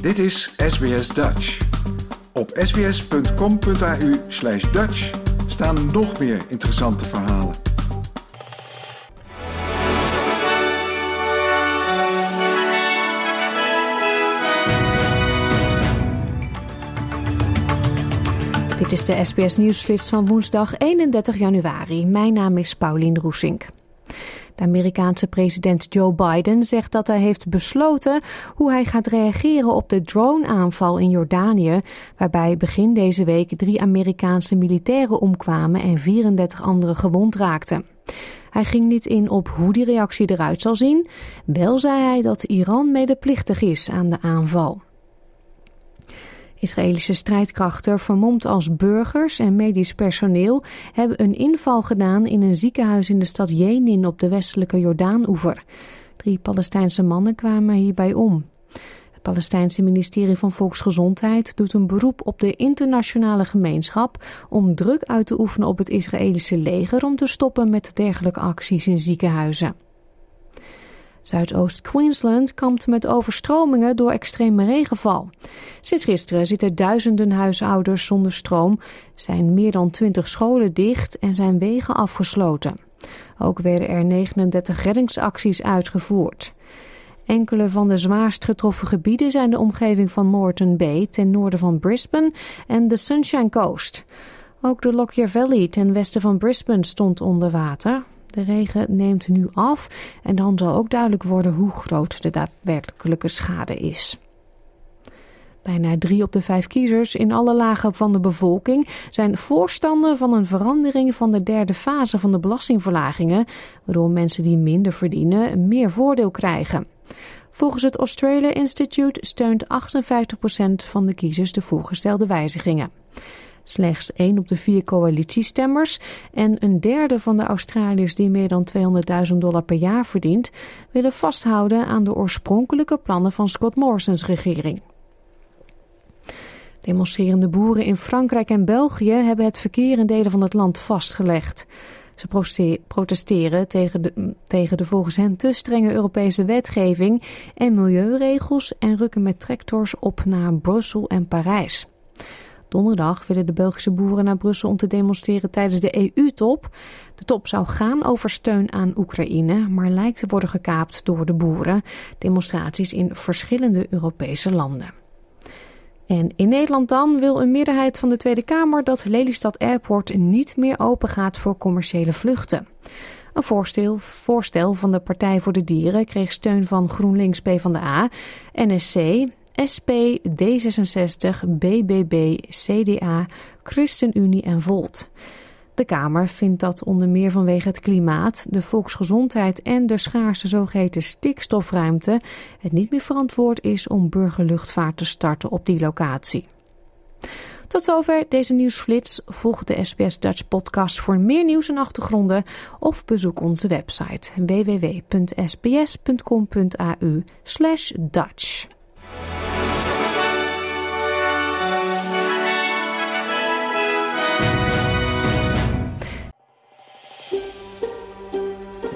Dit is SBS Dutch. Op sbs.com.au slash Dutch staan nog meer interessante verhalen. Dit is de SBS Nieuwsflits van woensdag 31 januari. Mijn naam is Paulien Roesink. De Amerikaanse president Joe Biden zegt dat hij heeft besloten hoe hij gaat reageren op de drone-aanval in Jordanië, waarbij begin deze week drie Amerikaanse militairen omkwamen en 34 anderen gewond raakten. Hij ging niet in op hoe die reactie eruit zal zien. Wel zei hij dat Iran medeplichtig is aan de aanval. Israëlische strijdkrachten, vermomd als burgers en medisch personeel, hebben een inval gedaan in een ziekenhuis in de stad Jenin op de westelijke Jordaan-oever. Drie Palestijnse mannen kwamen hierbij om. Het Palestijnse ministerie van Volksgezondheid doet een beroep op de internationale gemeenschap om druk uit te oefenen op het Israëlische leger om te stoppen met dergelijke acties in ziekenhuizen. Zuidoost-Queensland kampt met overstromingen door extreme regenval. Sinds gisteren zitten duizenden huishoudens zonder stroom, zijn meer dan 20 scholen dicht en zijn wegen afgesloten. Ook werden er 39 reddingsacties uitgevoerd. Enkele van de zwaarst getroffen gebieden zijn de omgeving van Moreton Bay ten noorden van Brisbane en de Sunshine Coast. Ook de Lockyer Valley ten westen van Brisbane stond onder water. De regen neemt nu af en dan zal ook duidelijk worden hoe groot de daadwerkelijke schade is. Bijna drie op de vijf kiezers in alle lagen van de bevolking zijn voorstander van een verandering van de derde fase van de belastingverlagingen, waardoor mensen die minder verdienen meer voordeel krijgen. Volgens het Australia Institute steunt 58% van de kiezers de voorgestelde wijzigingen. Slechts één op de vier coalitiestemmers en een derde van de Australiërs die meer dan 200.000 dollar per jaar verdient, willen vasthouden aan de oorspronkelijke plannen van Scott Morrison's regering. Demonstrerende boeren in Frankrijk en België hebben het verkeer in delen van het land vastgelegd. Ze protesteren tegen de, tegen de volgens hen te strenge Europese wetgeving en milieuregels en rukken met tractors op naar Brussel en Parijs. Donderdag willen de Belgische boeren naar Brussel om te demonstreren tijdens de EU-top. De top zou gaan over steun aan Oekraïne, maar lijkt te worden gekaapt door de boeren. Demonstraties in verschillende Europese landen. En in Nederland dan wil een meerderheid van de Tweede Kamer dat Lelystad Airport niet meer open gaat voor commerciële vluchten. Een voorstel, voorstel van de Partij voor de Dieren kreeg steun van GroenLinks PvdA, NSC, SP, D66, BBB, CDA, ChristenUnie en Volt. De Kamer vindt dat onder meer vanwege het klimaat, de volksgezondheid en de schaarse zogeheten stikstofruimte het niet meer verantwoord is om burgerluchtvaart te starten op die locatie. Tot zover deze nieuwsflits. Volg de SBS Dutch podcast voor meer nieuws en achtergronden of bezoek onze website www.sbs.com.au/dutch.